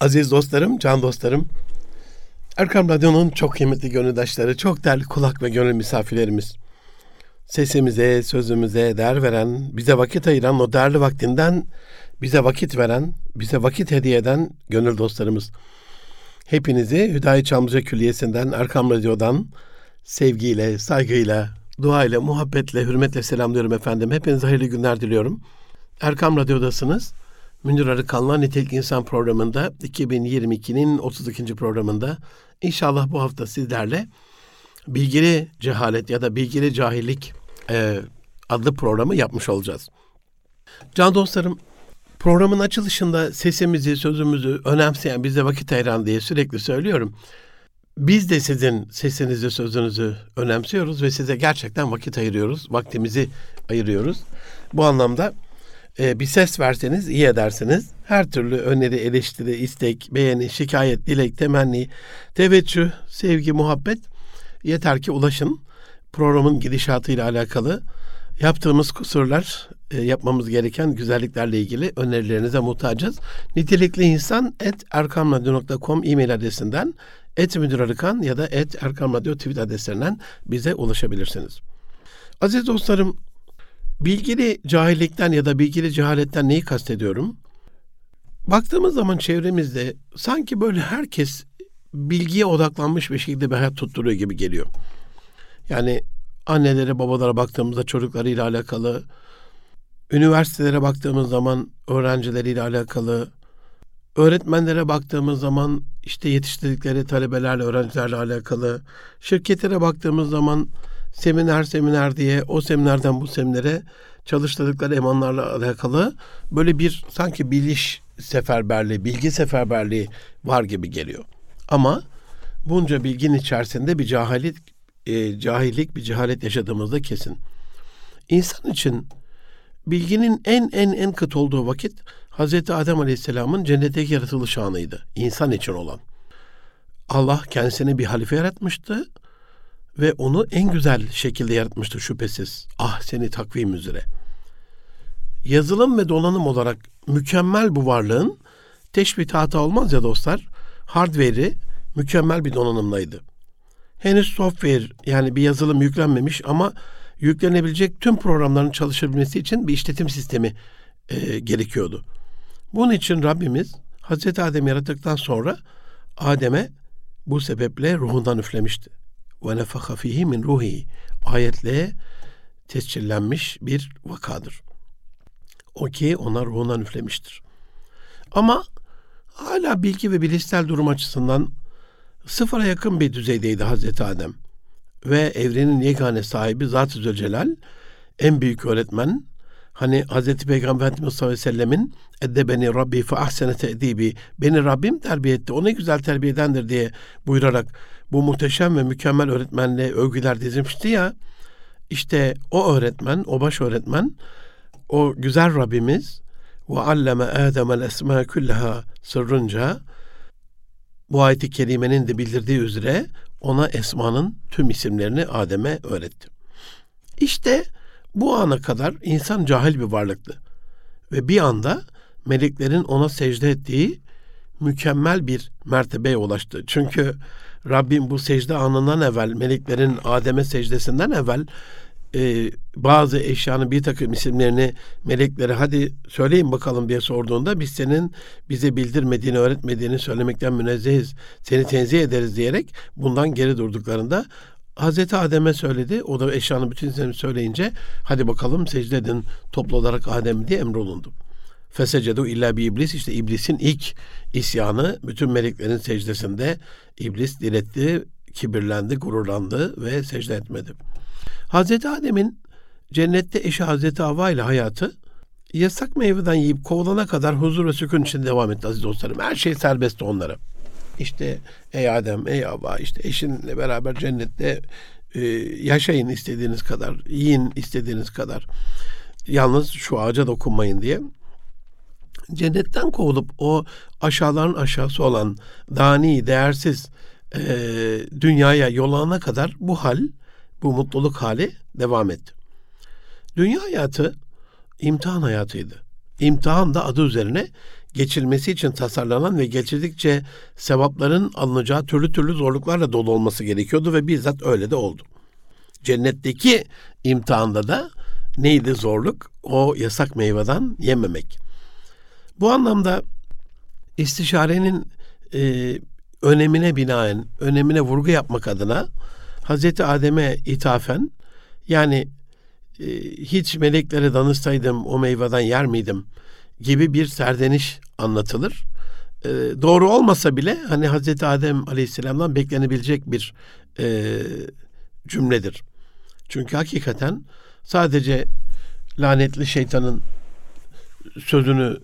Aziz dostlarım, can dostlarım, Erkam Radyo'nun çok kıymetli gönüldaşları, çok değerli kulak ve gönül misafirlerimiz. Sesimize, sözümüze değer veren, bize vakit ayıran, o değerli vaktinden bize vakit veren, bize vakit hediye eden gönül dostlarımız. Hepinizi Hüdayi Çamlıca Külliyesi'nden, Erkam Radyo'dan sevgiyle, saygıyla, duayla, muhabbetle, hürmetle selamlıyorum efendim. Hepinize hayırlı günler diliyorum. Erkam Radyo'dasınız. Münir Arıkan'la Nitelik İnsan programında 2022'nin 32. programında inşallah bu hafta sizlerle bilgili cehalet ya da bilgili cahillik e, adlı programı yapmış olacağız. Can dostlarım programın açılışında sesimizi, sözümüzü önemseyen, bize vakit ayıran diye sürekli söylüyorum. Biz de sizin sesinizi, sözünüzü önemsiyoruz ve size gerçekten vakit ayırıyoruz, vaktimizi ayırıyoruz. Bu anlamda e, bir ses verseniz iyi edersiniz. Her türlü öneri, eleştiri, istek, beğeni, şikayet, dilek, temenni, teveccüh, sevgi, muhabbet yeter ki ulaşın. Programın gidişatıyla alakalı yaptığımız kusurlar, e, yapmamız gereken güzelliklerle ilgili önerilerinize muhtacız. Nitelikli insan et erkamradyo.com e-mail adresinden et müdür arıkan ya da et erkamradyo tweet adreslerinden bize ulaşabilirsiniz. Aziz dostlarım Bilgili cahillikten ya da bilgili cehaletten neyi kastediyorum? Baktığımız zaman çevremizde sanki böyle herkes bilgiye odaklanmış bir şekilde bir hayat tutturuyor gibi geliyor. Yani annelere, babalara baktığımızda çocuklarıyla alakalı, üniversitelere baktığımız zaman öğrencileriyle alakalı, öğretmenlere baktığımız zaman işte yetiştirdikleri talebelerle, öğrencilerle alakalı, şirketlere baktığımız zaman seminer seminer diye o seminerden bu seminere çalıştırdıkları emanlarla alakalı böyle bir sanki biliş seferberliği, bilgi seferberliği var gibi geliyor. Ama bunca bilginin içerisinde bir cahillik, e, cahillik, bir cehalet yaşadığımızda kesin. İnsan için bilginin en en en kıt olduğu vakit Hazreti Adem Aleyhisselam'ın cennetteki yaratılış anıydı. İnsan için olan. Allah kendisine bir halife yaratmıştı ve onu en güzel şekilde yaratmıştır şüphesiz. Ah seni takvim üzere. Yazılım ve donanım olarak mükemmel bu varlığın teşbih hata olmaz ya dostlar. Hardware'i mükemmel bir donanımdaydı. Henüz software yani bir yazılım yüklenmemiş ama yüklenebilecek tüm programların çalışabilmesi için bir işletim sistemi e, gerekiyordu. Bunun için Rabbimiz Hazreti Adem yarattıktan sonra Adem'e bu sebeple ruhundan üflemişti ve nefaka fihi min ruhi ayetle tescillenmiş bir vakadır. O ki ona ruhundan üflemiştir. Ama hala bilgi ve bilişsel durum açısından sıfıra yakın bir düzeydeydi Hazreti Adem. Ve evrenin yegane sahibi Zat-ı Zülcelal, en büyük öğretmen, hani Hazreti Peygamber Efendimiz sallallahu aleyhi ve sellemin edde beni Rabbi fe ahsene te'dibi beni Rabbim terbiye etti. O ne güzel terbiyedendir diye buyurarak bu muhteşem ve mükemmel öğretmenle övgüler dizmişti ya. İşte o öğretmen, o baş öğretmen, o güzel Rabbimiz ve alleme Adem'el esma kullaha sırrınca bu ayet-i kerimenin de bildirdiği üzere ona esmanın tüm isimlerini Adem'e öğretti. İşte bu ana kadar insan cahil bir varlıktı. Ve bir anda meleklerin ona secde ettiği mükemmel bir mertebeye ulaştı. Çünkü Rabbim bu secde anından evvel, meleklerin Adem'e secdesinden evvel e, bazı eşyanın bir takım isimlerini meleklere hadi söyleyin bakalım diye sorduğunda biz senin bize bildirmediğini, öğretmediğini söylemekten münezzehiz. Seni tenzih ederiz diyerek bundan geri durduklarında Hazreti Adem'e söyledi. O da eşyanın bütün isimlerini söyleyince hadi bakalım secde edin toplu olarak Adem diye emrolundu. Fesecedu illa bir iblis işte iblisin ilk isyanı bütün meleklerin secdesinde iblis diretti, kibirlendi, gururlandı ve secde etmedi. Hazreti Adem'in cennette eşi Hazreti Havva ile hayatı yasak meyveden yiyip kovulana kadar huzur ve sükun için devam etti aziz dostlarım. Her şey serbestti onlara. İşte ey Adem, ey Havva işte eşinle beraber cennette e, yaşayın istediğiniz kadar, yiyin istediğiniz kadar. Yalnız şu ağaca dokunmayın diye cennetten kovulup o aşağıların aşağısı olan dani, değersiz e, dünyaya yol kadar bu hal, bu mutluluk hali devam etti. Dünya hayatı imtihan hayatıydı. İmtihan da adı üzerine geçilmesi için tasarlanan ve geçirdikçe sevapların alınacağı türlü türlü zorluklarla dolu olması gerekiyordu ve bizzat öyle de oldu. Cennetteki imtihanda da neydi zorluk? O yasak meyveden yememek. Bu anlamda istişarenin e, önemine binaen, önemine vurgu yapmak adına Hazreti Adem'e ithafen yani e, hiç meleklere danışsaydım o meyveden yer miydim gibi bir serdeniş anlatılır. E, doğru olmasa bile hani Hazreti Adem Aleyhisselam'dan beklenebilecek bir e, cümledir. Çünkü hakikaten sadece lanetli şeytanın sözünü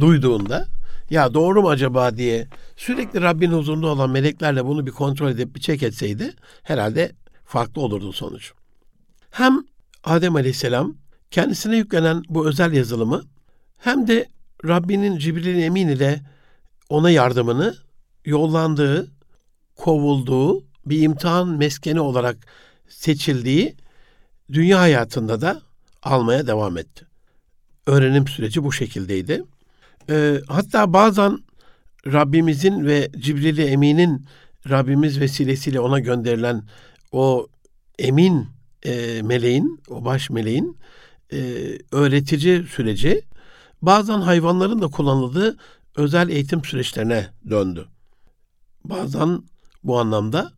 duyduğunda ya doğru mu acaba diye sürekli Rabbin huzurunda olan meleklerle bunu bir kontrol edip bir çek etseydi herhalde farklı olurdu sonuç. Hem Adem Aleyhisselam kendisine yüklenen bu özel yazılımı hem de Rabbinin Cibril Emin ile ona yardımını yollandığı, kovulduğu bir imtihan meskeni olarak seçildiği dünya hayatında da almaya devam etti. Öğrenim süreci bu şekildeydi. E, hatta bazen Rabbimizin ve Cibril-i Emin'in Rabbimiz vesilesiyle ona gönderilen o emin e, meleğin, o baş meleğin e, öğretici süreci bazen hayvanların da kullanıldığı özel eğitim süreçlerine döndü. Bazen bu anlamda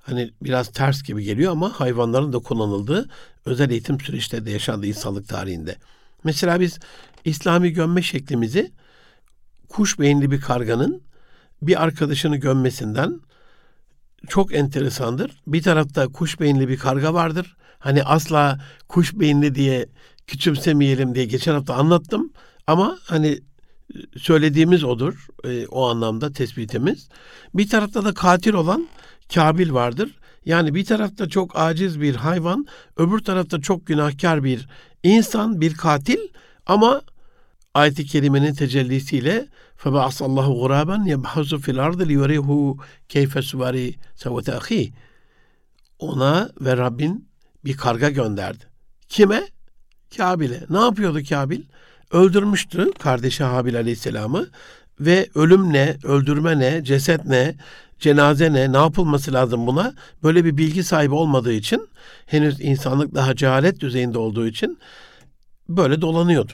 hani biraz ters gibi geliyor ama hayvanların da kullanıldığı özel eğitim süreçleri de yaşandı insanlık tarihinde. Mesela biz İslami gömme şeklimizi kuş beyinli bir karganın bir arkadaşını gömmesinden çok enteresandır. Bir tarafta kuş beyinli bir karga vardır. Hani asla kuş beyinli diye küçümsemeyelim diye geçen hafta anlattım. Ama hani söylediğimiz odur e, o anlamda tespitimiz. Bir tarafta da katil olan Kabil vardır. Yani bir tarafta çok aciz bir hayvan, öbür tarafta çok günahkar bir insan, bir katil ama ayet-i kerimenin tecellisiyle فَبَعَصَ اللّٰهُ غُرَابًا يَبْحَزُ فِي الْاَرْضِ لِيُرِيهُ كَيْفَ سُوَارِ سَوَتَ أَخِيهِ Ona ve Rabbin bir karga gönderdi. Kime? Kabil'e. Ne yapıyordu Kabil? Öldürmüştü kardeşi Habil Aleyhisselam'ı ve ölüm ne, öldürme ne, ceset ne, cenaze ne, ne yapılması lazım buna? Böyle bir bilgi sahibi olmadığı için henüz insanlık daha cehalet düzeyinde olduğu için böyle dolanıyordu.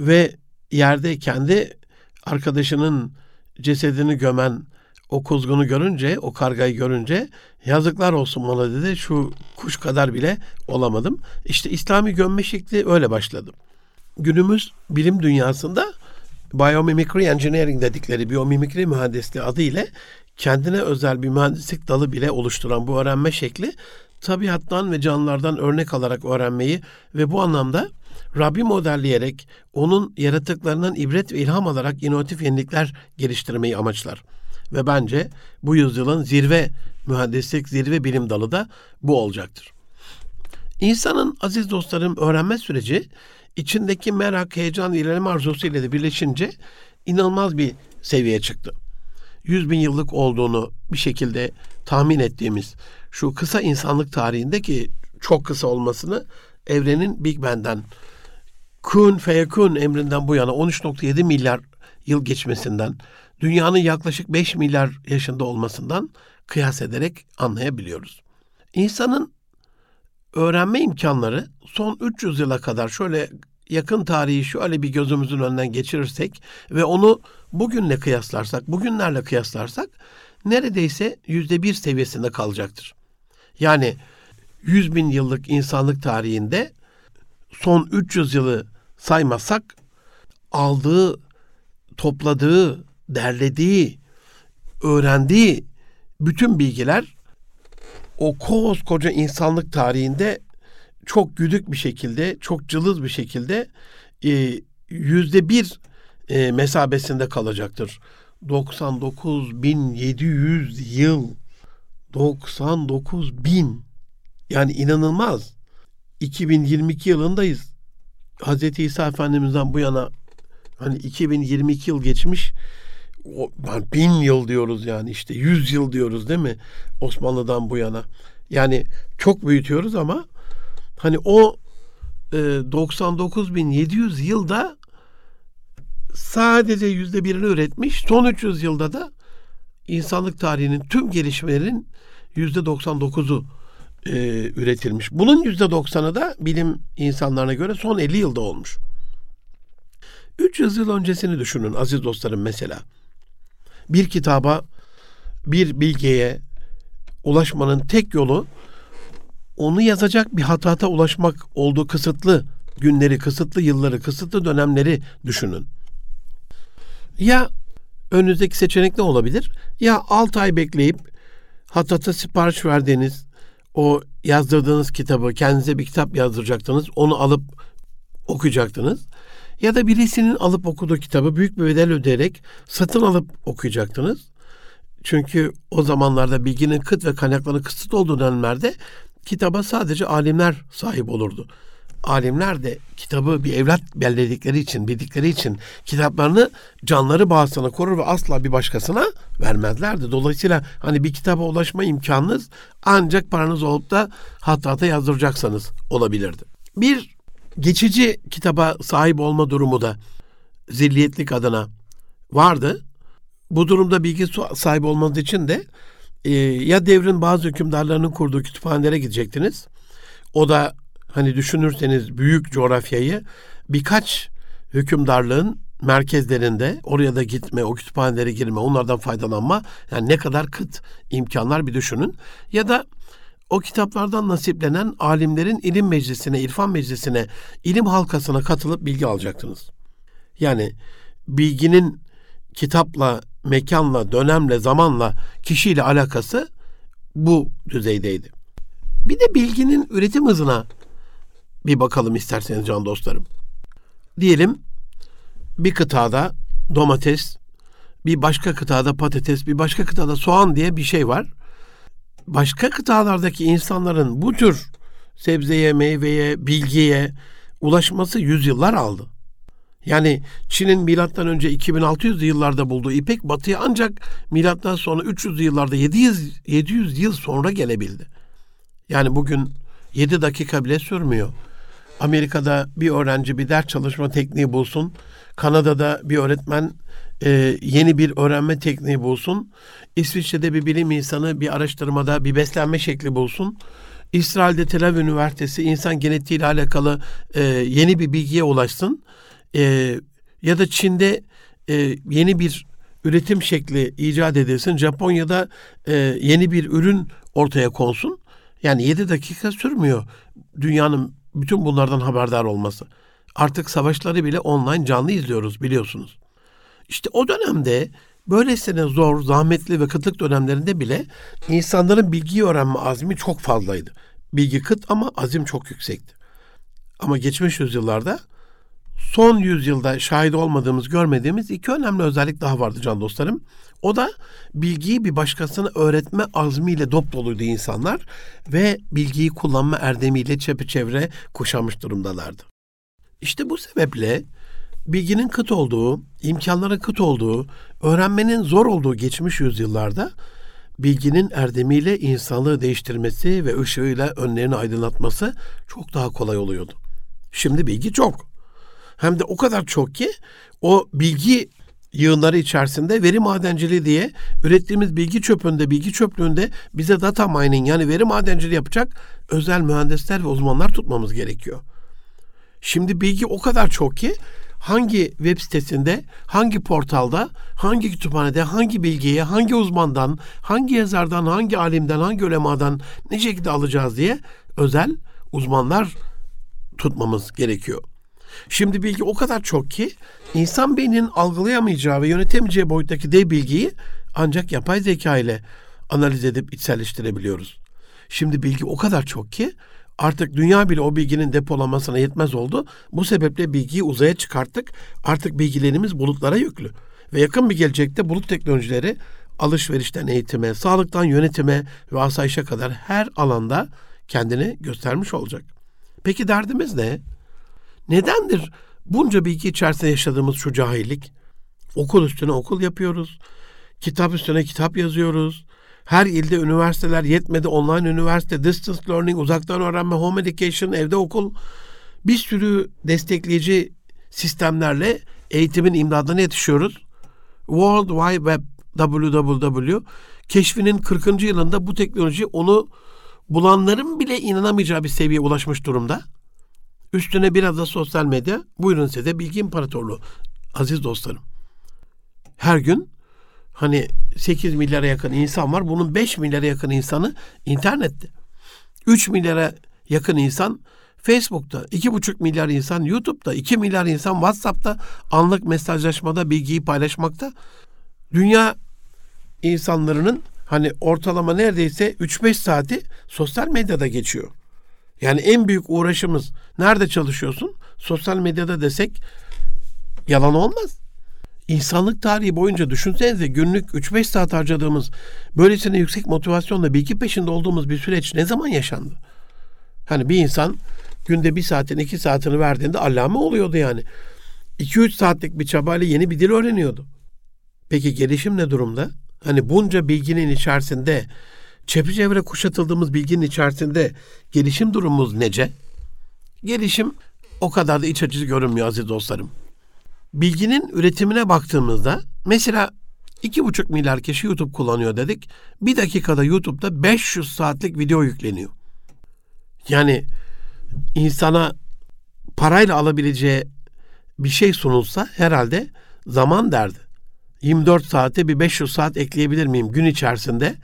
Ve yerde kendi arkadaşının cesedini gömen o kuzgunu görünce, o kargayı görünce yazıklar olsun bana dedi. Şu kuş kadar bile olamadım. İşte İslami gömme şekli öyle başladı. Günümüz bilim dünyasında biomimicry engineering dedikleri biyomimikri mühendisliği adı ile kendine özel bir mühendislik dalı bile oluşturan bu öğrenme şekli tabiattan ve canlılardan örnek alarak öğrenmeyi ve bu anlamda Rabbi modelleyerek onun yaratıklarından ibret ve ilham alarak inovatif yenilikler geliştirmeyi amaçlar. Ve bence bu yüzyılın zirve mühendislik, zirve bilim dalı da bu olacaktır. İnsanın aziz dostlarım öğrenme süreci içindeki merak, heyecan, ilerleme arzusu ile de birleşince inanılmaz bir seviyeye çıktı. Yüz bin yıllık olduğunu bir şekilde tahmin ettiğimiz şu kısa insanlık tarihindeki çok kısa olmasını evrenin Big Bang'den kun feyekun emrinden bu yana 13.7 milyar yıl geçmesinden, dünyanın yaklaşık 5 milyar yaşında olmasından kıyas ederek anlayabiliyoruz. İnsanın öğrenme imkanları son 300 yıla kadar şöyle yakın tarihi şöyle bir gözümüzün önünden geçirirsek ve onu bugünle kıyaslarsak, bugünlerle kıyaslarsak neredeyse yüzde bir seviyesinde kalacaktır. Yani 100 bin yıllık insanlık tarihinde son 300 yılı saymazsak aldığı, topladığı, derlediği, öğrendiği bütün bilgiler o koskoca insanlık tarihinde çok güdük bir şekilde, çok cılız bir şekilde e, yüzde bir e, mesabesinde kalacaktır. 99.700 yıl 99 bin yani inanılmaz. 2022 yılındayız. Hz. İsa Efendimiz'den bu yana hani 2022 yıl geçmiş o, yani bin yıl diyoruz yani işte yüz yıl diyoruz değil mi Osmanlı'dan bu yana yani çok büyütüyoruz ama hani o e, 99.700 yılda sadece yüzde birini üretmiş. Son 300 yılda da insanlık tarihinin tüm gelişmelerin yüzde 99'u e, üretilmiş. Bunun yüzde 90'ı da bilim insanlarına göre son 50 yılda olmuş. 300 yıl öncesini düşünün aziz dostlarım mesela. Bir kitaba, bir bilgiye ulaşmanın tek yolu onu yazacak bir hatata ulaşmak olduğu kısıtlı günleri, kısıtlı yılları, kısıtlı dönemleri düşünün. Ya önünüzdeki seçenek ne olabilir? Ya 6 ay bekleyip hatata sipariş verdiğiniz o yazdırdığınız kitabı kendinize bir kitap yazdıracaktınız. Onu alıp okuyacaktınız. Ya da birisinin alıp okuduğu kitabı büyük bir bedel ödeyerek satın alıp okuyacaktınız. Çünkü o zamanlarda bilginin kıt ve kaynakların kısıt olduğu dönemlerde kitaba sadece alimler sahip olurdu. Alimler de kitabı bir evlat belledikleri için, bildikleri için kitaplarını canları bağısına korur ve asla bir başkasına vermezlerdi. Dolayısıyla hani bir kitaba ulaşma imkanınız ancak paranız olup da hatta yazdıracaksanız olabilirdi. Bir geçici kitaba sahip olma durumu da zilliyetlik adına vardı. Bu durumda bilgi sahibi olmanız için de e, ya devrin bazı hükümdarlarının kurduğu kütüphanelere gidecektiniz. O da hani düşünürseniz büyük coğrafyayı birkaç hükümdarlığın merkezlerinde oraya da gitme, o kütüphanelere girme, onlardan faydalanma yani ne kadar kıt imkanlar bir düşünün. Ya da o kitaplardan nasiplenen alimlerin ilim meclisine, irfan meclisine, ilim halkasına katılıp bilgi alacaktınız. Yani bilginin kitapla, mekanla, dönemle, zamanla, kişiyle alakası bu düzeydeydi. Bir de bilginin üretim hızına bir bakalım isterseniz can dostlarım. Diyelim bir kıtada domates, bir başka kıtada patates, bir başka kıtada soğan diye bir şey var başka kıtalardaki insanların bu tür sebzeye, meyveye, bilgiye ulaşması yüzyıllar aldı. Yani Çin'in milattan önce 2600 yıllarda bulduğu ipek batıya ancak milattan sonra 300 yıllarda 700 700 yıl sonra gelebildi. Yani bugün 7 dakika bile sürmüyor. Amerika'da bir öğrenci bir ders çalışma tekniği bulsun. Kanada'da bir öğretmen e, yeni bir öğrenme tekniği bulsun. İsviçre'de bir bilim insanı bir araştırmada bir beslenme şekli bulsun. İsrail'de Tel Aviv Üniversitesi insan genetiği ile alakalı e, yeni bir bilgiye ulaşsın. E, ya da Çin'de e, yeni bir üretim şekli icat edilsin. Japonya'da e, yeni bir ürün ortaya konsun. Yani 7 dakika sürmüyor dünyanın bütün bunlardan haberdar olması. Artık savaşları bile online canlı izliyoruz biliyorsunuz. İşte o dönemde böylesine zor, zahmetli ve kıtlık dönemlerinde bile insanların bilgiyi öğrenme azmi çok fazlaydı. Bilgi kıt ama azim çok yüksekti. Ama geçmiş yüzyıllarda son yüzyılda şahit olmadığımız, görmediğimiz iki önemli özellik daha vardı can dostlarım. O da bilgiyi bir başkasına öğretme azmiyle dop doluydu insanlar ve bilgiyi kullanma erdemiyle çepeçevre kuşanmış durumdalardı. İşte bu sebeple bilginin kıt olduğu, imkanların kıt olduğu, öğrenmenin zor olduğu geçmiş yüzyıllarda bilginin erdemiyle insanlığı değiştirmesi ve ışığıyla önlerini aydınlatması çok daha kolay oluyordu. Şimdi bilgi çok. Hem de o kadar çok ki o bilgi yığınları içerisinde veri madenciliği diye ürettiğimiz bilgi çöpünde, bilgi çöplüğünde bize data mining yani veri madenciliği yapacak özel mühendisler ve uzmanlar tutmamız gerekiyor. Şimdi bilgi o kadar çok ki hangi web sitesinde, hangi portalda, hangi kütüphanede, hangi bilgiye, hangi uzmandan, hangi yazardan, hangi alimden, hangi ulemadan ne şekilde alacağız diye özel uzmanlar tutmamız gerekiyor. Şimdi bilgi o kadar çok ki insan beyninin algılayamayacağı ve yönetemeyeceği boyuttaki dev bilgiyi ancak yapay zeka ile analiz edip içselleştirebiliyoruz. Şimdi bilgi o kadar çok ki Artık dünya bile o bilginin depolanmasına yetmez oldu. Bu sebeple bilgiyi uzaya çıkarttık. Artık bilgilerimiz bulutlara yüklü. Ve yakın bir gelecekte bulut teknolojileri alışverişten eğitime, sağlıktan yönetime ve asayişe kadar her alanda kendini göstermiş olacak. Peki derdimiz ne? Nedendir bunca bilgi içerisinde yaşadığımız şu cahillik? Okul üstüne okul yapıyoruz. Kitap üstüne kitap yazıyoruz. Her ilde üniversiteler yetmedi. Online üniversite, distance learning, uzaktan öğrenme, home education, evde okul bir sürü destekleyici sistemlerle eğitimin imdadına yetişiyoruz. World Wide Web www keşfinin 40. yılında bu teknoloji onu bulanların bile inanamayacağı bir seviyeye ulaşmış durumda. Üstüne biraz da sosyal medya. Buyurun size bilgi imparatorluğu. Aziz dostlarım. Her gün hani 8 milyara yakın insan var. Bunun 5 milyara yakın insanı internette. 3 milyara yakın insan Facebook'ta, 2,5 milyar insan YouTube'da, 2 milyar insan WhatsApp'ta anlık mesajlaşmada bilgiyi paylaşmakta. Dünya insanların hani ortalama neredeyse 3-5 saati sosyal medyada geçiyor. Yani en büyük uğraşımız nerede çalışıyorsun? Sosyal medyada desek yalan olmaz. İnsanlık tarihi boyunca düşünsenize günlük 3-5 saat harcadığımız böylesine yüksek motivasyonla bilgi peşinde olduğumuz bir süreç ne zaman yaşandı? Hani bir insan günde bir saatin iki saatini verdiğinde allame oluyordu yani. 2-3 saatlik bir çabayla yeni bir dil öğreniyordu. Peki gelişim ne durumda? Hani bunca bilginin içerisinde, çevrece kuşatıldığımız bilginin içerisinde gelişim durumumuz nece? Gelişim o kadar da iç açıcı görünmüyor aziz dostlarım. Bilginin üretimine baktığımızda mesela iki buçuk milyar kişi YouTube kullanıyor dedik. Bir dakikada YouTube'da 500 saatlik video yükleniyor. Yani insana parayla alabileceği bir şey sunulsa herhalde zaman derdi. 24 saate bir 500 saat ekleyebilir miyim gün içerisinde?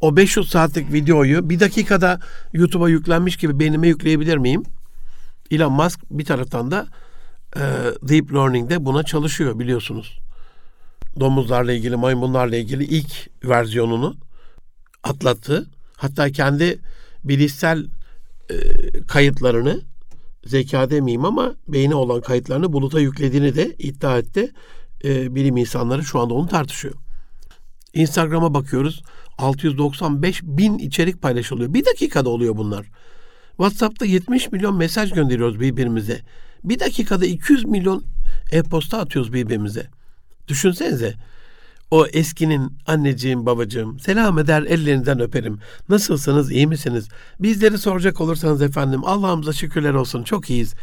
O 500 saatlik videoyu bir dakikada YouTube'a yüklenmiş gibi beynime yükleyebilir miyim? Elon Musk bir taraftan da e, Deep Learning'de buna çalışıyor biliyorsunuz. Domuzlarla ilgili, maymunlarla ilgili ilk versiyonunu atlattı. Hatta kendi bilişsel e, kayıtlarını zeka demeyeyim ama beyni olan kayıtlarını buluta yüklediğini de iddia etti. E, bilim insanları şu anda onu tartışıyor. Instagram'a bakıyoruz. 695 bin içerik paylaşılıyor. Bir dakikada oluyor bunlar. WhatsApp'ta 70 milyon mesaj gönderiyoruz birbirimize. Bir dakikada 200 milyon e-posta atıyoruz birbirimize. Düşünsenize. O eskinin anneciğim babacığım selam eder ellerinden öperim. Nasılsınız iyi misiniz? Bizleri soracak olursanız efendim Allah'ımıza şükürler olsun çok iyiyiz.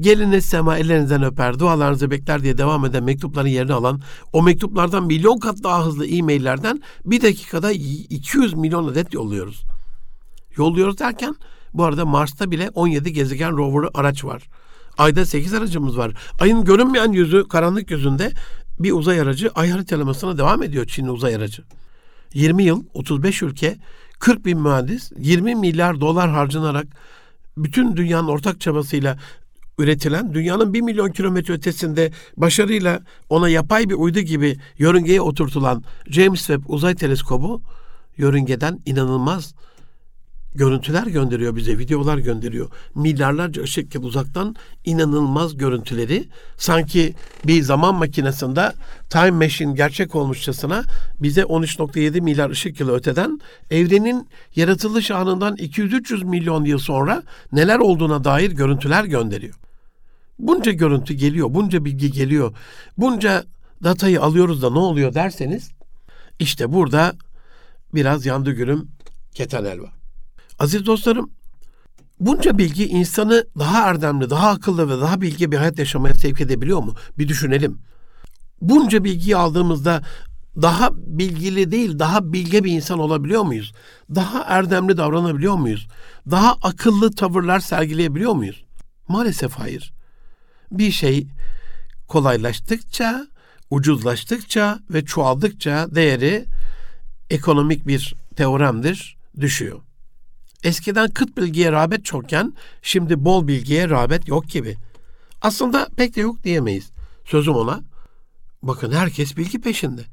Geliniz sema ellerinizden öper, dualarınızı bekler diye devam eden mektupların yerini alan o mektuplardan milyon kat daha hızlı e-maillerden bir dakikada 200 milyon adet yolluyoruz. Yolluyoruz derken bu arada Mars'ta bile 17 gezegen rover araç var. Ayda 8 aracımız var. Ayın görünmeyen yüzü, karanlık yüzünde bir uzay aracı ay haritalamasına devam ediyor Çinli uzay aracı. 20 yıl, 35 ülke, 40 bin mühendis, 20 milyar dolar harcanarak bütün dünyanın ortak çabasıyla üretilen dünyanın 1 milyon kilometre ötesinde başarıyla ona yapay bir uydu gibi yörüngeye oturtulan James Webb Uzay Teleskobu yörüngeden inanılmaz görüntüler gönderiyor bize, videolar gönderiyor. Milyarlarca ışık yıl uzaktan inanılmaz görüntüleri sanki bir zaman makinesinde time machine gerçek olmuşçasına bize 13.7 milyar ışık yılı öteden evrenin yaratılış anından 200-300 milyon yıl sonra neler olduğuna dair görüntüler gönderiyor. Bunca görüntü geliyor, bunca bilgi geliyor, bunca datayı alıyoruz da ne oluyor derseniz işte burada biraz yandı gülüm keten elva. Aziz dostlarım, bunca bilgi insanı daha erdemli, daha akıllı ve daha bilgi bir hayat yaşamaya sevk edebiliyor mu? Bir düşünelim. Bunca bilgiyi aldığımızda daha bilgili değil, daha bilge bir insan olabiliyor muyuz? Daha erdemli davranabiliyor muyuz? Daha akıllı tavırlar sergileyebiliyor muyuz? Maalesef hayır. Bir şey kolaylaştıkça, ucuzlaştıkça ve çoğaldıkça değeri ekonomik bir teoremdir, düşüyor. Eskiden kıt bilgiye rağbet çokken şimdi bol bilgiye rağbet yok gibi. Aslında pek de yok diyemeyiz. Sözüm ona. Bakın herkes bilgi peşinde.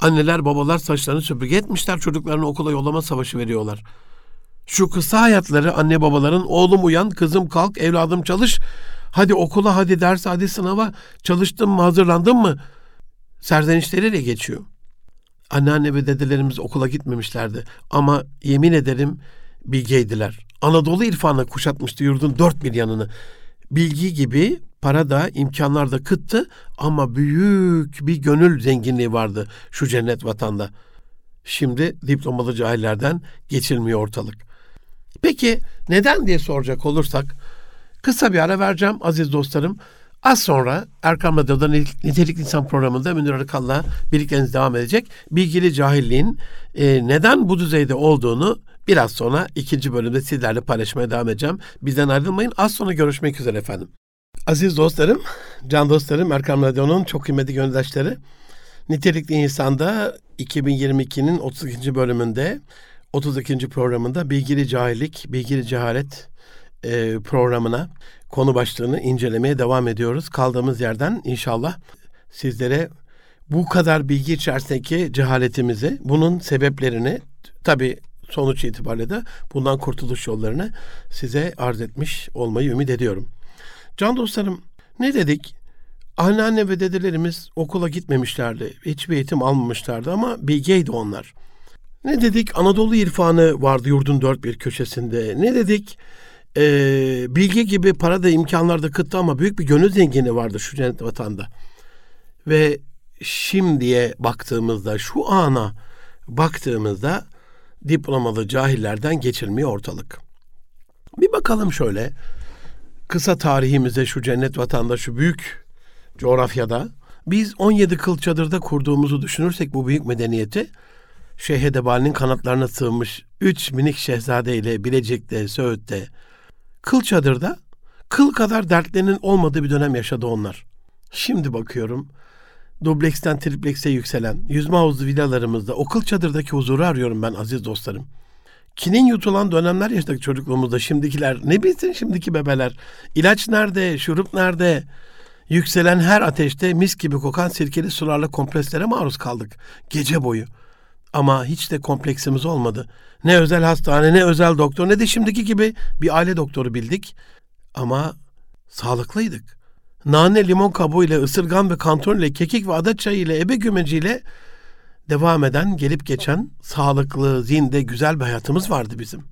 Anneler babalar saçlarını süpürge etmişler çocuklarını okula yollama savaşı veriyorlar. Şu kısa hayatları anne babaların oğlum uyan kızım kalk evladım çalış. Hadi okula hadi ders hadi sınava çalıştın mı hazırlandın mı? Serzenişleriyle geçiyor. Anneanne ve dedelerimiz okula gitmemişlerdi ama yemin ederim bilgeydiler. Anadolu irfanı kuşatmıştı yurdun dört bir yanını. Bilgi gibi para da imkanlar da kıttı ama büyük bir gönül zenginliği vardı şu cennet vatanda. Şimdi diplomalı cahillerden geçilmiyor ortalık. Peki neden diye soracak olursak kısa bir ara vereceğim aziz dostlarım. Az sonra Erkam Radyo'da Nitelikli İnsan programında Münir Arıkal'la birlikteniz devam edecek. Bilgili cahilliğin e, neden bu düzeyde olduğunu biraz sonra ikinci bölümde sizlerle paylaşmaya devam edeceğim. Bizden ayrılmayın. Az sonra görüşmek üzere efendim. Aziz dostlarım, can dostlarım, Erkam Radyo'nun çok kıymetli gönüldaşları. Nitelikli İnsan'da 2022'nin 32. bölümünde 32. programında Bilgili Cahillik, Bilgili Cehalet e, programına konu başlığını incelemeye devam ediyoruz. Kaldığımız yerden inşallah sizlere bu kadar bilgi içerisindeki cehaletimizi, bunun sebeplerini tabi sonuç itibariyle de bundan kurtuluş yollarını size arz etmiş olmayı ümit ediyorum. Can dostlarım ne dedik? Anneanne ve dedelerimiz okula gitmemişlerdi. Hiçbir eğitim almamışlardı ama bilgeydi onlar. Ne dedik? Anadolu irfanı vardı yurdun dört bir köşesinde. Ne dedik? Ee, bilgi gibi para da imkanlar da kıttı ama büyük bir gönül zengini vardı şu cennet vatanda. Ve şimdiye baktığımızda, şu ana baktığımızda diplomalı cahillerden geçilmiyor ortalık. Bir bakalım şöyle kısa tarihimize şu cennet vatanda, şu büyük coğrafyada biz 17 kıl çadırda kurduğumuzu düşünürsek bu büyük medeniyeti Şeyh Edebali'nin kanatlarına sığmış üç minik şehzade ile Bilecik'te, Söğüt'te, kıl çadırda kıl kadar dertlerinin olmadığı bir dönem yaşadı onlar. Şimdi bakıyorum dubleksten triplekse yükselen yüzme havuzlu villalarımızda o kıl çadırdaki huzuru arıyorum ben aziz dostlarım. Kinin yutulan dönemler yaşadık çocukluğumuzda. Şimdikiler ne bilsin şimdiki bebeler. İlaç nerede, şurup nerede? Yükselen her ateşte mis gibi kokan sirkeli sularla kompreslere maruz kaldık. Gece boyu. Ama hiç de kompleksimiz olmadı. Ne özel hastane, ne özel doktor, ne de şimdiki gibi bir aile doktoru bildik. Ama sağlıklıydık. Nane limon kabuğu ile, ısırgan ve kanton ile, kekik ve adet çayı ile, ebe gümeciyle devam eden, gelip geçen, sağlıklı, zinde, güzel bir hayatımız vardı bizim.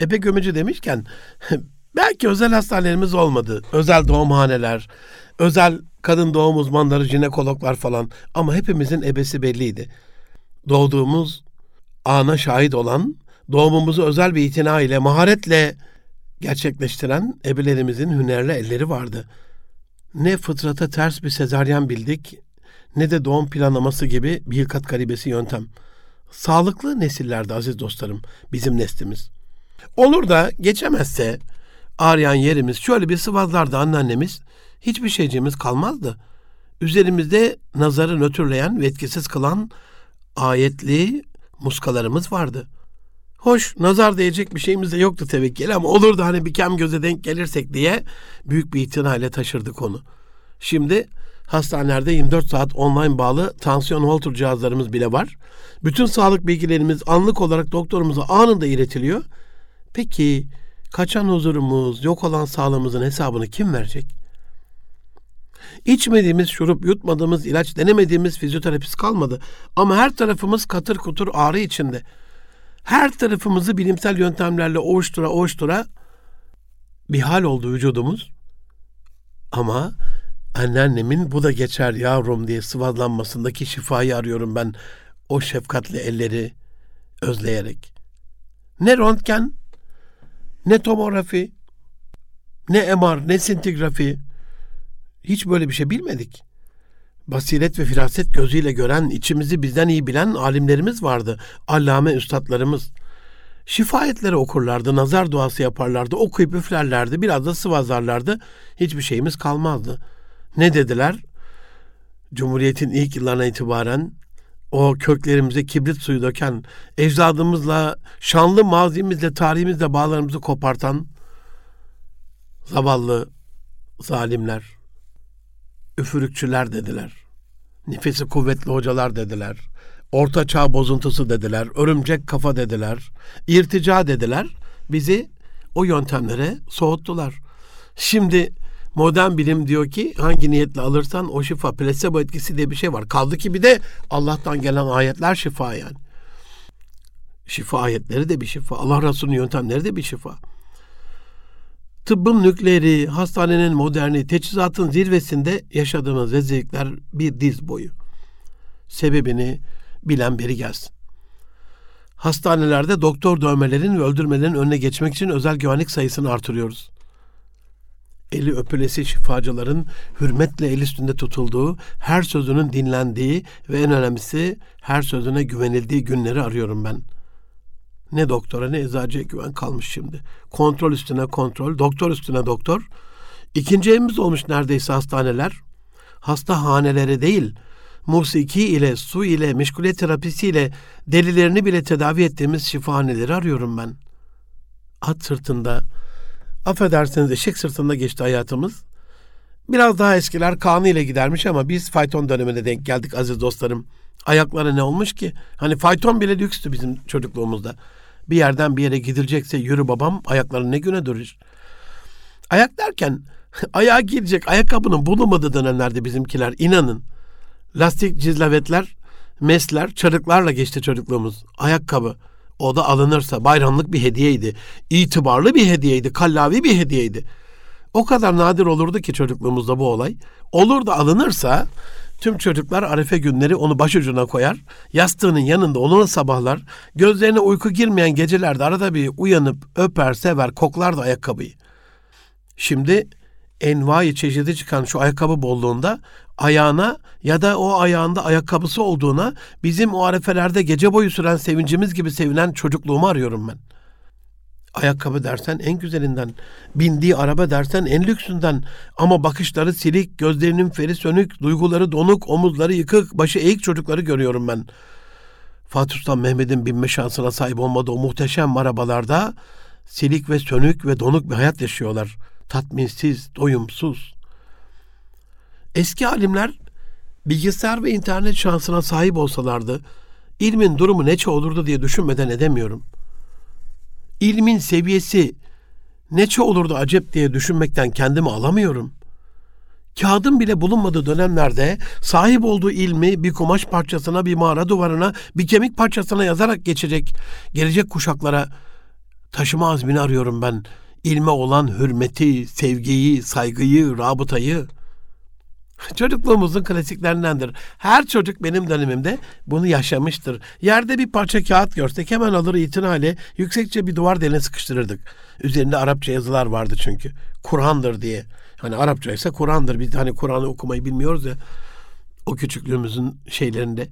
Ebe gömeci demişken, belki özel hastanelerimiz olmadı. Özel doğumhaneler, özel kadın doğum uzmanları, jinekologlar falan. Ama hepimizin ebesi belliydi. Doğduğumuz ana şahit olan, doğumumuzu özel bir itina ile, maharetle gerçekleştiren ebelerimizin hünerli elleri vardı. Ne fıtrata ters bir sezaryen bildik, ne de doğum planlaması gibi bir hilkat garibesi yöntem. Sağlıklı nesillerde aziz dostlarım bizim neslimiz. Olur da geçemezse arayan yerimiz şöyle bir sıvazlardı anneannemiz hiçbir şeyciğimiz kalmazdı. Üzerimizde nazarı nötrleyen ve etkisiz kılan ayetli muskalarımız vardı. Hoş nazar değecek bir şeyimiz de yoktu tevekkül ama olur da hani bir kem göze denk gelirsek diye büyük bir itinayla taşırdık onu. Şimdi Hastanelerde 24 saat online bağlı tansiyon holter cihazlarımız bile var. Bütün sağlık bilgilerimiz anlık olarak doktorumuza anında iletiliyor. Peki kaçan huzurumuz, yok olan sağlığımızın hesabını kim verecek? İçmediğimiz şurup, yutmadığımız ilaç, denemediğimiz fizyoterapist kalmadı. Ama her tarafımız katır kutur ağrı içinde. Her tarafımızı bilimsel yöntemlerle ovuştura ovuştura bir hal oldu vücudumuz. Ama anneannemin bu da geçer yavrum diye sıvazlanmasındaki şifayı arıyorum ben o şefkatli elleri özleyerek. Ne röntgen, ne tomografi, ne MR, ne sintigrafi hiç böyle bir şey bilmedik. Basiret ve firaset gözüyle gören, içimizi bizden iyi bilen alimlerimiz vardı. Allame üstadlarımız. Şifayetleri okurlardı, nazar duası yaparlardı, okuyup üflerlerdi, biraz da sıvazlarlardı. Hiçbir şeyimiz kalmazdı.'' Ne dediler? Cumhuriyetin ilk yıllarına itibaren o köklerimize kibrit suyu döken, ecdadımızla, şanlı mazimizle, tarihimizle bağlarımızı kopartan zavallı zalimler, üfürükçüler dediler. Nefesi kuvvetli hocalar dediler. Orta çağ bozuntusu dediler. Örümcek kafa dediler. irtica dediler. Bizi o yöntemlere soğuttular. Şimdi Modern bilim diyor ki hangi niyetle alırsan o şifa. Plasebo etkisi diye bir şey var. Kaldı ki bir de Allah'tan gelen ayetler şifa yani. Şifa ayetleri de bir şifa. Allah Resulü'nün yöntemleri de bir şifa. Tıbbın nükleeri, hastanenin moderni, teçhizatın zirvesinde yaşadığımız rezillikler bir diz boyu. Sebebini bilen biri gelsin. Hastanelerde doktor dövmelerin ve öldürmelerin önüne geçmek için özel güvenlik sayısını artırıyoruz. eli öpülesi şifacıların hürmetle el üstünde tutulduğu, her sözünün dinlendiği ve en önemlisi her sözüne güvenildiği günleri arıyorum ben. Ne doktora ne eczacıya güven kalmış şimdi. Kontrol üstüne kontrol, doktor üstüne doktor. İkinci evimiz olmuş neredeyse hastaneler. Hasta haneleri değil, musiki ile, su ile, meşguliyet terapisiyle delilerini bile tedavi ettiğimiz şifahaneleri arıyorum ben. At sırtında, affedersiniz eşek sırtında geçti hayatımız. Biraz daha eskiler kanı ile gidermiş ama biz fayton dönemine denk geldik aziz dostlarım. Ayakları ne olmuş ki? Hani fayton bile lükstü bizim çocukluğumuzda. Bir yerden bir yere gidilecekse yürü babam ayakları ne güne durur. Ayak derken ayağa girecek ayakkabının bulunmadığı dönemlerde bizimkiler inanın. Lastik cizlavetler, mesler, çarıklarla geçti çocukluğumuz. Ayakkabı. O da alınırsa bayramlık bir hediyeydi. İtibarlı bir hediyeydi. Kallavi bir hediyeydi. O kadar nadir olurdu ki çocukluğumuzda bu olay. Olur da alınırsa tüm çocuklar arefe günleri onu başucuna koyar. Yastığının yanında onunla sabahlar. Gözlerine uyku girmeyen gecelerde arada bir uyanıp öper, sever, koklar da ayakkabıyı. Şimdi envai çeşidi çıkan şu ayakkabı bolluğunda ayağına ya da o ayağında ayakkabısı olduğuna bizim o arefelerde gece boyu süren sevincimiz gibi sevinen çocukluğumu arıyorum ben. Ayakkabı dersen en güzelinden, bindiği araba dersen en lüksünden ama bakışları silik, gözlerinin feri sönük, duyguları donuk, omuzları yıkık, başı eğik çocukları görüyorum ben. Fatih Sultan Mehmet'in binme şansına sahip olmadığı o muhteşem arabalarda silik ve sönük ve donuk bir hayat yaşıyorlar. Tatminsiz, doyumsuz. Eski alimler bilgisayar ve internet şansına sahip olsalardı ilmin durumu neçe olurdu diye düşünmeden edemiyorum. İlmin seviyesi neçe olurdu acep diye düşünmekten kendimi alamıyorum. Kağıdın bile bulunmadığı dönemlerde sahip olduğu ilmi bir kumaş parçasına, bir mağara duvarına, bir kemik parçasına yazarak geçecek gelecek kuşaklara taşıma azmini arıyorum ben. İlme olan hürmeti, sevgiyi, saygıyı, rabıtayı. Çocukluğumuzun klasiklerindendir. Her çocuk benim dönemimde bunu yaşamıştır. Yerde bir parça kağıt görsek hemen alır itinayla yüksekçe bir duvar deline sıkıştırırdık. Üzerinde Arapça yazılar vardı çünkü. Kur'an'dır diye. Hani Arapça ise Kur'an'dır. Biz hani Kur'an'ı okumayı bilmiyoruz ya. O küçüklüğümüzün şeylerinde.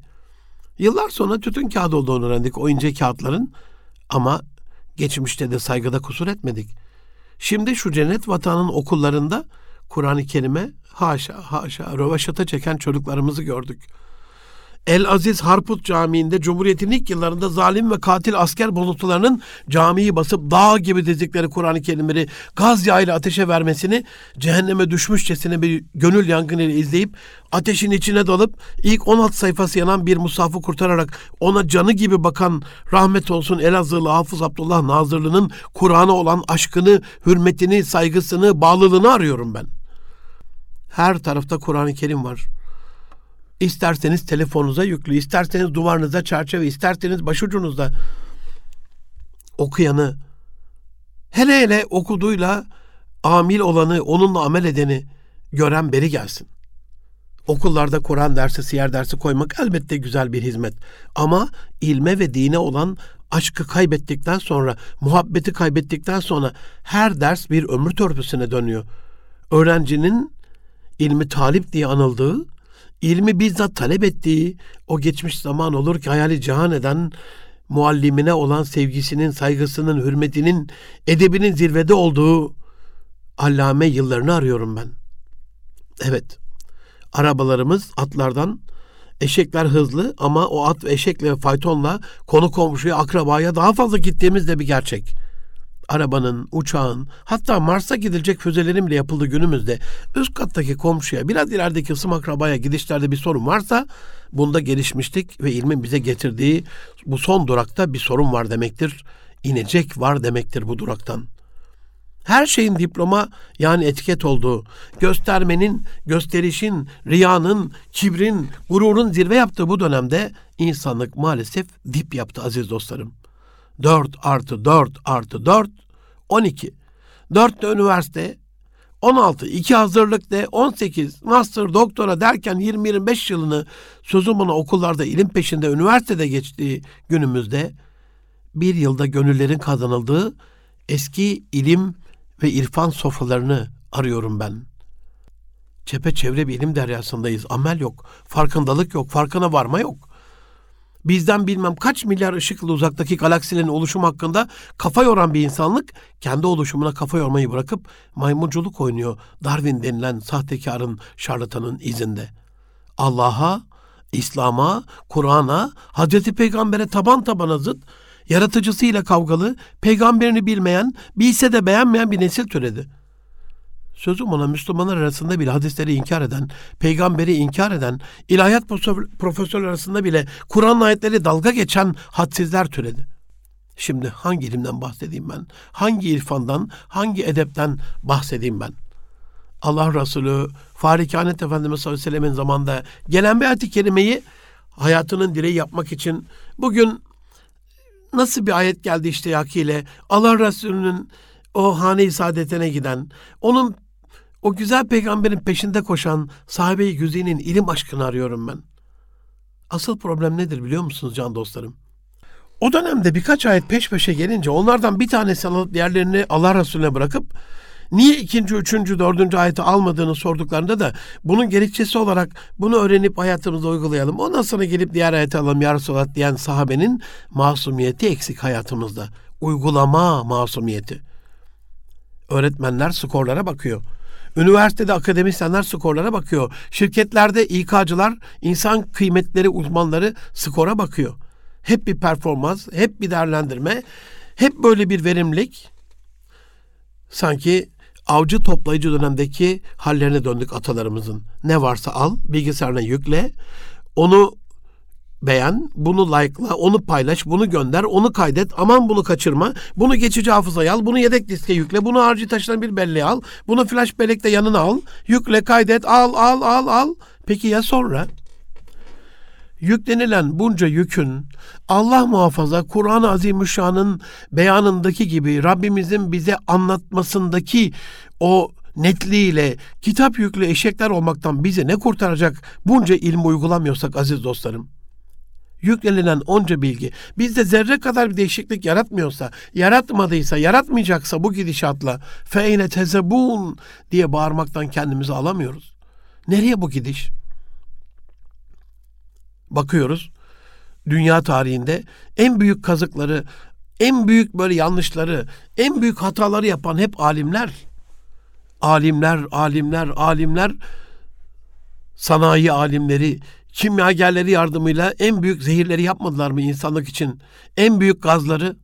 Yıllar sonra tütün kağıdı olduğunu öğrendik o ince kağıtların. Ama geçmişte de saygıda kusur etmedik. Şimdi şu cennet vatanın okullarında Kur'an-ı Kerim'e haşa haşa rövaşata çeken çocuklarımızı gördük. El Aziz Harput Camii'nde Cumhuriyet'in ilk yıllarında zalim ve katil asker bozuntularının camiyi basıp dağ gibi dizikleri Kur'an-ı Kerimleri gaz yağıyla ateşe vermesini cehenneme düşmüşçesine bir gönül yangınıyla izleyip ateşin içine dalıp ilk 16 sayfası yanan bir musafı kurtararak ona canı gibi bakan rahmet olsun Elazığlı Hafız Abdullah Nazırlı'nın Kur'an'a olan aşkını, hürmetini, saygısını, bağlılığını arıyorum ben. Her tarafta Kur'an-ı Kerim var. İsterseniz telefonunuza yüklü, isterseniz duvarınıza çerçeve, isterseniz başucunuzda okuyanı, hele hele okuduğuyla amil olanı, onunla amel edeni gören beri gelsin. Okullarda Kur'an dersi, siyer dersi koymak elbette güzel bir hizmet. Ama ilme ve dine olan aşkı kaybettikten sonra, muhabbeti kaybettikten sonra her ders bir ömür törpüsüne dönüyor. Öğrencinin ilmi talip diye anıldığı, ilmi bizzat talep ettiği o geçmiş zaman olur ki hayali cihan eden muallimine olan sevgisinin, saygısının, hürmetinin, edebinin zirvede olduğu allame yıllarını arıyorum ben. Evet, arabalarımız atlardan, eşekler hızlı ama o at ve eşekle faytonla konu komşuya, akrabaya daha fazla gittiğimiz de bir gerçek arabanın, uçağın, hatta Mars'a gidilecek füzelerin bile yapıldığı günümüzde üst kattaki komşuya, biraz ilerideki ısım akrabaya gidişlerde bir sorun varsa bunda gelişmişlik ve ilmin bize getirdiği bu son durakta bir sorun var demektir. İnecek var demektir bu duraktan. Her şeyin diploma yani etiket olduğu, göstermenin, gösterişin, riyanın, kibrin, gururun zirve yaptığı bu dönemde insanlık maalesef dip yaptı aziz dostlarım. 4 artı 4 artı 4 12. 4 de üniversite 16, 2 hazırlık de 18, master, doktora derken 20-25 yılını sözüm ona okullarda ilim peşinde üniversitede geçtiği günümüzde bir yılda gönüllerin kazanıldığı eski ilim ve irfan sofralarını arıyorum ben. Çepeçevre bir ilim deryasındayız. Amel yok, farkındalık yok, farkına varma yok. Bizden bilmem kaç milyar ışık yılı uzaktaki galaksilerin oluşumu hakkında kafa yoran bir insanlık kendi oluşumuna kafa yormayı bırakıp maymunculuk oynuyor Darwin denilen sahtekarın, şarlatanın izinde. Allah'a, İslam'a, Kur'an'a, Hazreti Peygamber'e taban tabana zıt, yaratıcısıyla kavgalı, peygamberini bilmeyen, bilse de beğenmeyen bir nesil türedi. Sözüm ona Müslümanlar arasında bile hadisleri inkar eden, peygamberi inkar eden, ilahiyat profesörler arasında bile Kur'an ayetleri dalga geçen hadsizler türedi. Şimdi hangi ilimden bahsedeyim ben? Hangi irfandan, hangi edepten bahsedeyim ben? Allah Resulü Farikanet Efendimiz sallallahu aleyhi ve sellemin zamanında gelen bir ayet-i kerimeyi hayatının direği yapmak için bugün nasıl bir ayet geldi iştiyakiyle Allah Resulü'nün o hane-i saadetine giden, onun o güzel peygamberin peşinde koşan sahabe-i güzinin ilim aşkını arıyorum ben. Asıl problem nedir biliyor musunuz can dostlarım? O dönemde birkaç ayet peş peşe gelince onlardan bir tanesi alıp diğerlerini Allah Resulüne bırakıp niye ikinci, üçüncü, dördüncü ayeti almadığını sorduklarında da bunun gerekçesi olarak bunu öğrenip hayatımızda uygulayalım. Ondan sonra gelip diğer ayeti alalım ya Resulallah diyen sahabenin masumiyeti eksik hayatımızda. Uygulama masumiyeti. Öğretmenler skorlara bakıyor. Üniversitede akademisyenler skorlara bakıyor. Şirketlerde İK'cılar, insan kıymetleri uzmanları skora bakıyor. Hep bir performans, hep bir değerlendirme, hep böyle bir verimlilik. Sanki avcı toplayıcı dönemdeki hallerine döndük atalarımızın. Ne varsa al, bilgisayarına yükle, onu beğen, bunu like'la, onu paylaş, bunu gönder, onu kaydet, aman bunu kaçırma, bunu geçici hafızaya al, bunu yedek diske yükle, bunu harcı taşınan bir belleğe al, bunu flash bellekte yanına al, yükle, kaydet, al, al, al, al. Peki ya sonra? Yüklenilen bunca yükün Allah muhafaza Kur'an-ı Azimüşşan'ın beyanındaki gibi Rabbimizin bize anlatmasındaki o netliğiyle kitap yüklü eşekler olmaktan bizi ne kurtaracak bunca ilmi uygulamıyorsak aziz dostlarım? Yüklenilen onca bilgi bizde zerre kadar bir değişiklik yaratmıyorsa, yaratmadıysa, yaratmayacaksa bu gidişatla feyne tezebun diye bağırmaktan kendimizi alamıyoruz. Nereye bu gidiş? Bakıyoruz dünya tarihinde en büyük kazıkları, en büyük böyle yanlışları, en büyük hataları yapan hep alimler. Alimler, alimler, alimler, sanayi alimleri, kimyagerleri yardımıyla en büyük zehirleri yapmadılar mı insanlık için? En büyük gazları,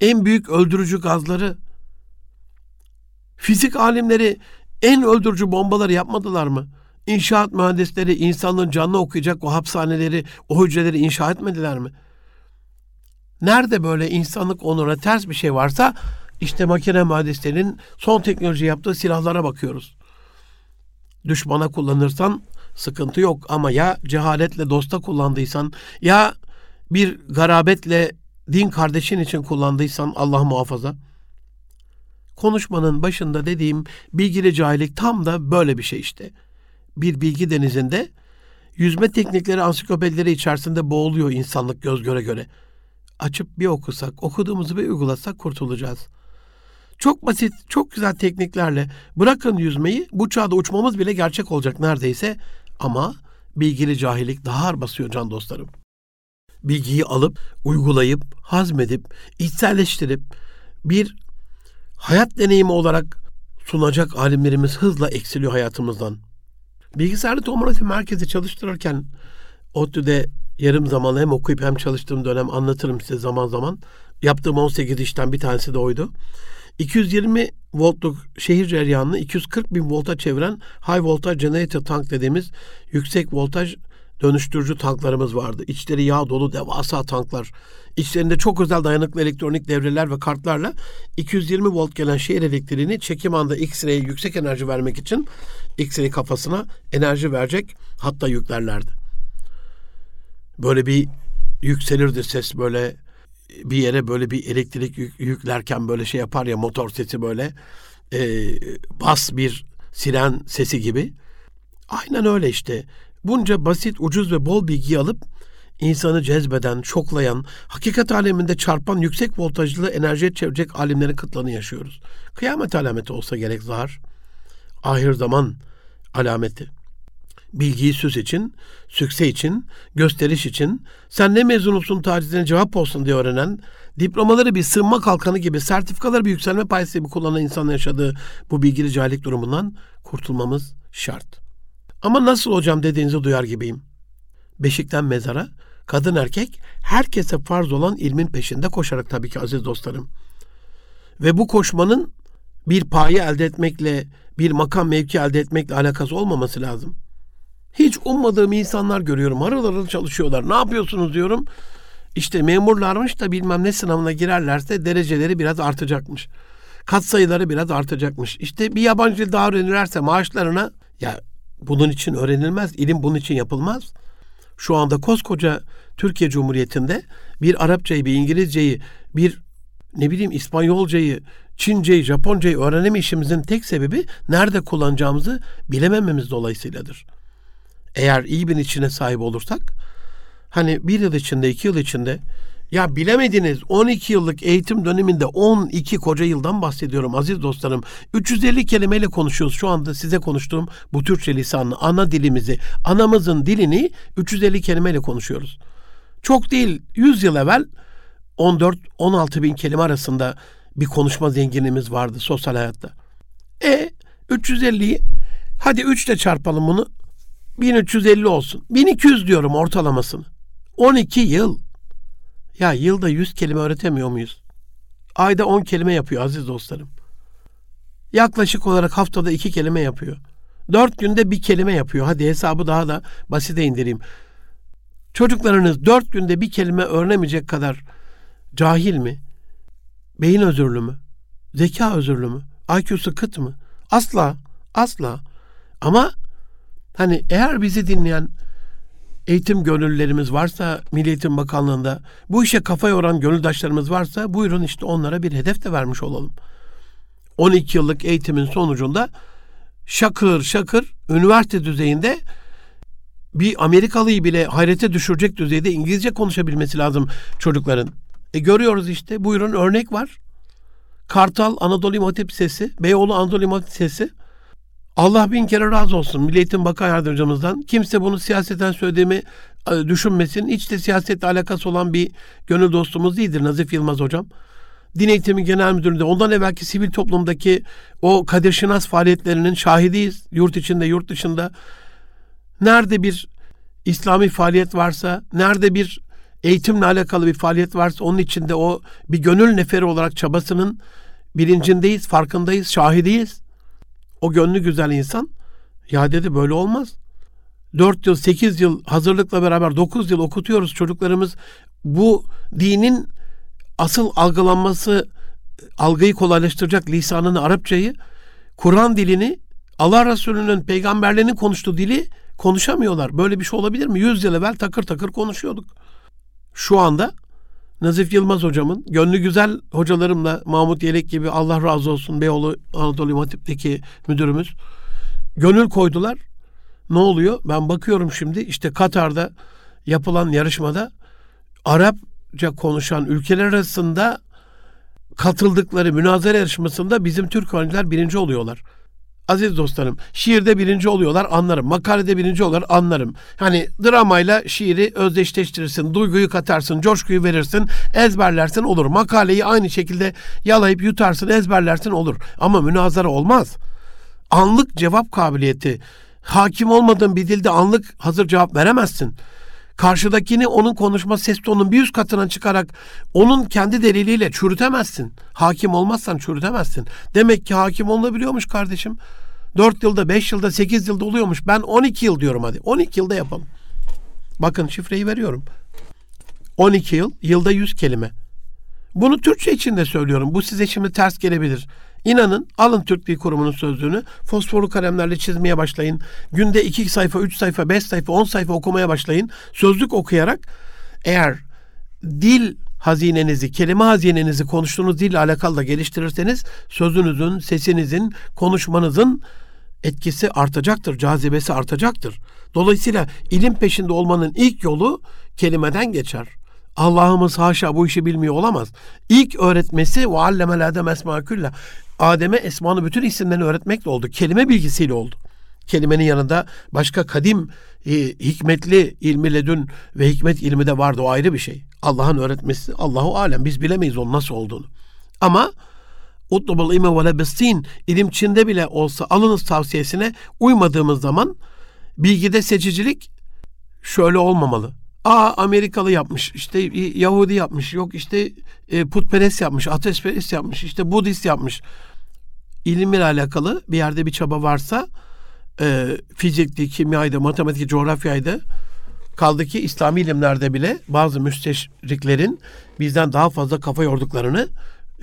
en büyük öldürücü gazları, fizik alimleri en öldürücü bombaları yapmadılar mı? İnşaat mühendisleri insanlığın canını okuyacak o hapishaneleri, o hücreleri inşa etmediler mi? Nerede böyle insanlık onura ters bir şey varsa işte makine mühendislerinin son teknoloji yaptığı silahlara bakıyoruz. Düşmana kullanırsan sıkıntı yok ama ya cehaletle dosta kullandıysan ya bir garabetle din kardeşin için kullandıysan Allah muhafaza. Konuşmanın başında dediğim bilgili cahillik tam da böyle bir şey işte. Bir bilgi denizinde yüzme teknikleri ansiklopedileri içerisinde boğuluyor insanlık göz göre göre. Açıp bir okusak, okuduğumuzu bir uygulasak kurtulacağız.'' Çok basit, çok güzel tekniklerle bırakın yüzmeyi bu çağda uçmamız bile gerçek olacak neredeyse. Ama bilgili cahillik daha ağır basıyor can dostlarım. Bilgiyi alıp, uygulayıp, hazmedip, içselleştirip bir hayat deneyimi olarak sunacak alimlerimiz hızla eksiliyor hayatımızdan. Bilgisayarlı tomografi merkezi çalıştırırken ODTÜ'de yarım zamanlı hem okuyup hem çalıştığım dönem anlatırım size zaman zaman. Yaptığım 18 işten bir tanesi de oydu. 220 voltluk şehir ceryanını 240 bin volta çeviren high voltage generator tank dediğimiz yüksek voltaj dönüştürücü tanklarımız vardı. İçleri yağ dolu devasa tanklar. İçlerinde çok özel dayanıklı elektronik devreler ve kartlarla 220 volt gelen şehir elektriğini çekim anda X-ray'e yüksek enerji vermek için X-ray kafasına enerji verecek hatta yüklerlerdi. Böyle bir yükselirdi ses böyle bir yere böyle bir elektrik yük, yüklerken böyle şey yapar ya motor sesi böyle e, bas bir siren sesi gibi. Aynen öyle işte. Bunca basit, ucuz ve bol bilgi alıp insanı cezbeden, şoklayan, hakikat aleminde çarpan yüksek voltajlı enerjiye çevirecek alimlerin kıtlarını yaşıyoruz. Kıyamet alameti olsa gerek zahar. ahir zaman alameti. Bilgiyi süs için, sükse için, gösteriş için, sen ne mezunusun tacizine cevap olsun diye öğrenen, diplomaları bir sığınma kalkanı gibi, sertifikaları bir yükselme payesi gibi kullanan insanın yaşadığı bu bilgili cahillik durumundan kurtulmamız şart. Ama nasıl hocam dediğinizi duyar gibiyim. Beşikten mezara, kadın erkek herkese farz olan ilmin peşinde koşarak tabii ki aziz dostlarım. Ve bu koşmanın bir payı elde etmekle, bir makam mevki elde etmekle alakası olmaması lazım. Hiç ummadığım insanlar görüyorum. Harıl harıl çalışıyorlar. Ne yapıyorsunuz diyorum. İşte memurlarmış da bilmem ne sınavına girerlerse dereceleri biraz artacakmış. Kat sayıları biraz artacakmış. İşte bir yabancı dil daha öğrenirlerse maaşlarına ya bunun için öğrenilmez. İlim bunun için yapılmaz. Şu anda koskoca Türkiye Cumhuriyeti'nde bir Arapçayı, bir İngilizceyi, bir ne bileyim İspanyolcayı, Çinceyi, Japoncayı öğrenemeyişimizin tek sebebi nerede kullanacağımızı bilemememiz dolayısıyladır. Eğer iyi bir içine sahip olursak, hani bir yıl içinde, iki yıl içinde ya bilemediniz 12 yıllık eğitim döneminde 12 koca yıldan bahsediyorum aziz dostlarım. 350 kelimeyle konuşuyoruz şu anda size konuştuğum bu Türkçe lisanını, ana dilimizi, anamızın dilini 350 kelimeyle konuşuyoruz. Çok değil 100 yıl evvel 14-16 bin kelime arasında bir konuşma zenginliğimiz vardı sosyal hayatta. E 350'yi hadi 3 ile çarpalım bunu 1350 olsun. 1200 diyorum ortalamasını. 12 yıl. Ya yılda 100 kelime öğretemiyor muyuz? Ayda 10 kelime yapıyor aziz dostlarım. Yaklaşık olarak haftada 2 kelime yapıyor. 4 günde bir kelime yapıyor. Hadi hesabı daha da basite indireyim. Çocuklarınız 4 günde bir kelime öğrenemeyecek kadar cahil mi? Beyin özürlü mü? Zeka özürlü mü? IQ'su kıt mı? Asla, asla. Ama hani eğer bizi dinleyen eğitim gönüllülerimiz varsa Milli Eğitim Bakanlığı'nda bu işe kafa yoran gönüldaşlarımız varsa buyurun işte onlara bir hedef de vermiş olalım. 12 yıllık eğitimin sonucunda şakır şakır üniversite düzeyinde bir Amerikalıyı bile hayrete düşürecek düzeyde İngilizce konuşabilmesi lazım çocukların. E görüyoruz işte buyurun örnek var. Kartal Anadolu İmam Hatip Lisesi, Beyoğlu Anadolu İmam Hatip Lisesi. Allah bin kere razı olsun Milli Eğitim Bakan Yardımcımızdan. Kimse bunu siyaseten söylediğimi e, düşünmesin. Hiç de siyasetle alakası olan bir gönül dostumuz değildir Nazif Yılmaz Hocam. Din Eğitimi Genel Müdürlüğü'nde ondan evvelki sivil toplumdaki o Kadir Şinas faaliyetlerinin şahidiyiz. Yurt içinde, yurt dışında. Nerede bir İslami faaliyet varsa, nerede bir eğitimle alakalı bir faaliyet varsa onun içinde o bir gönül neferi olarak çabasının bilincindeyiz, farkındayız, şahidiyiz. O gönlü güzel insan ya dedi böyle olmaz. 4 yıl, 8 yıl hazırlıkla beraber 9 yıl okutuyoruz çocuklarımız. Bu dinin asıl algılanması, algıyı kolaylaştıracak lisanını, Arapçayı, Kur'an dilini, Allah Resulü'nün, peygamberlerinin konuştuğu dili konuşamıyorlar. Böyle bir şey olabilir mi? 100 yıl evvel takır takır konuşuyorduk. Şu anda Nazif Yılmaz hocamın, gönlü güzel hocalarımla Mahmut Yelek gibi Allah razı olsun Beyoğlu Anadolu Hatip'teki müdürümüz gönül koydular. Ne oluyor? Ben bakıyorum şimdi işte Katar'da yapılan yarışmada Arapça konuşan ülkeler arasında katıldıkları münazara yarışmasında bizim Türk öğrenciler birinci oluyorlar. Aziz dostlarım, şiirde birinci oluyorlar anlarım. Makalede birinci oluyorlar anlarım. Hani dramayla şiiri özdeşleştirirsin, duyguyu katarsın, coşkuyu verirsin, ezberlersin olur. Makaleyi aynı şekilde yalayıp yutarsın, ezberlersin olur. Ama münazara olmaz. Anlık cevap kabiliyeti. Hakim olmadığın bir dilde anlık hazır cevap veremezsin karşıdakini onun konuşma ses tonunun bir üst katına çıkarak onun kendi deliliyle çürütemezsin. Hakim olmazsan çürütemezsin. Demek ki hakim olunabiliyormuş kardeşim. 4 yılda, 5 yılda, 8 yılda oluyormuş. Ben 12 yıl diyorum hadi. 12 yılda yapalım. Bakın şifreyi veriyorum. 12 yıl, yılda 100 kelime. Bunu Türkçe için de söylüyorum. Bu size şimdi ters gelebilir. İnanın alın Türk Dil Kurumu'nun sözlüğünü fosforlu kalemlerle çizmeye başlayın. Günde 2 sayfa, 3 sayfa, 5 sayfa, 10 sayfa okumaya başlayın. Sözlük okuyarak eğer dil hazinenizi, kelime hazinenizi konuştuğunuz dille alakalı da geliştirirseniz sözünüzün, sesinizin, konuşmanızın etkisi artacaktır, cazibesi artacaktır. Dolayısıyla ilim peşinde olmanın ilk yolu kelimeden geçer. Allah'ımız haşa bu işi bilmiyor olamaz. İlk öğretmesi ve allemel adem esmakülle. Adem'e esmanın bütün isimlerini öğretmekle oldu. Kelime bilgisiyle oldu. Kelimenin yanında başka kadim e, hikmetli ilmi ledün ve hikmet ilmi de vardı. O ayrı bir şey. Allah'ın öğretmesi Allahu alem. Biz bilemeyiz onun nasıl olduğunu. Ama utlubul ime ve lebestin ilim Çin'de bile olsa alınız tavsiyesine uymadığımız zaman bilgide seçicilik şöyle olmamalı. Aa Amerikalı yapmış, işte Yahudi yapmış, yok işte e, putperest yapmış, ateşperest yapmış, işte Budist yapmış. İlimle alakalı bir yerde bir çaba varsa e, fizikti, kimyaydı, matematik, coğrafyaydı. Kaldı ki İslami ilimlerde bile bazı müsteşriklerin bizden daha fazla kafa yorduklarını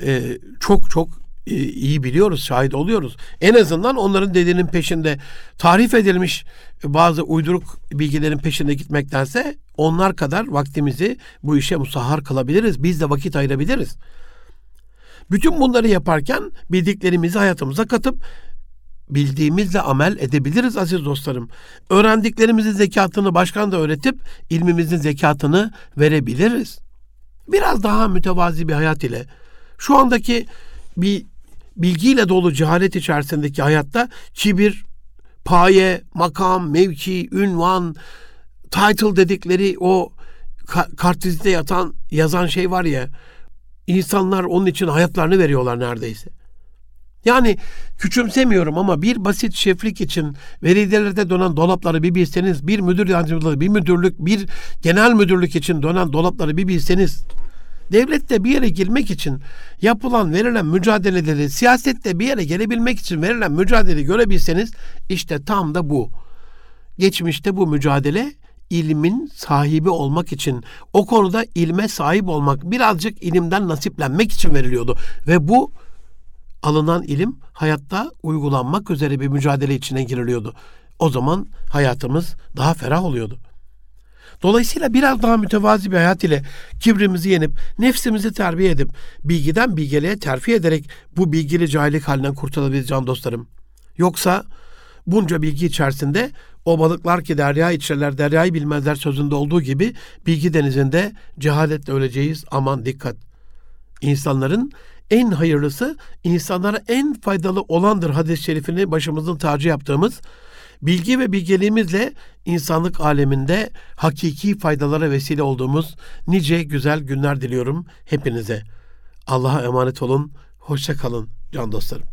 e, çok çok e, iyi biliyoruz, şahit oluyoruz. En azından onların dediğinin peşinde tarif edilmiş bazı uyduruk bilgilerin peşinde gitmektense onlar kadar vaktimizi bu işe musahhar kılabiliriz. Biz de vakit ayırabiliriz. Bütün bunları yaparken bildiklerimizi hayatımıza katıp bildiğimizle amel edebiliriz aziz dostlarım. Öğrendiklerimizin zekatını başkan da öğretip ilmimizin zekatını verebiliriz. Biraz daha mütevazi bir hayat ile şu andaki bir bilgiyle dolu cehalet içerisindeki hayatta kibir, paye, makam, mevki, ünvan, title dedikleri o kartvizite yatan yazan şey var ya insanlar onun için hayatlarını veriyorlar neredeyse. Yani küçümsemiyorum ama bir basit şeflik için velidelerde dönen dolapları bir bilseniz, bir müdür yardımcılığı, bir müdürlük, bir genel müdürlük için dönen dolapları bir bilseniz, devlette bir yere girmek için yapılan, verilen mücadeleleri, siyasette bir yere gelebilmek için verilen mücadeleyi görebilseniz, işte tam da bu. Geçmişte bu mücadele ilmin sahibi olmak için, o konuda ilme sahip olmak, birazcık ilimden nasiplenmek için veriliyordu. Ve bu alınan ilim hayatta uygulanmak üzere bir mücadele içine giriliyordu. O zaman hayatımız daha ferah oluyordu. Dolayısıyla biraz daha mütevazi bir hayat ile kibrimizi yenip, nefsimizi terbiye edip, bilgiden bilgeliğe terfi ederek bu bilgili cahillik halinden kurtulabiliriz can dostlarım. Yoksa bunca bilgi içerisinde o balıklar ki derya içerler, deryayı bilmezler sözünde olduğu gibi bilgi denizinde cehaletle öleceğiz. Aman dikkat. İnsanların en hayırlısı insanlara en faydalı olandır hadis-i şerifini başımızın tacı yaptığımız bilgi ve bilgeliğimizle insanlık aleminde hakiki faydalara vesile olduğumuz nice güzel günler diliyorum hepinize. Allah'a emanet olun. Hoşça kalın can dostlarım.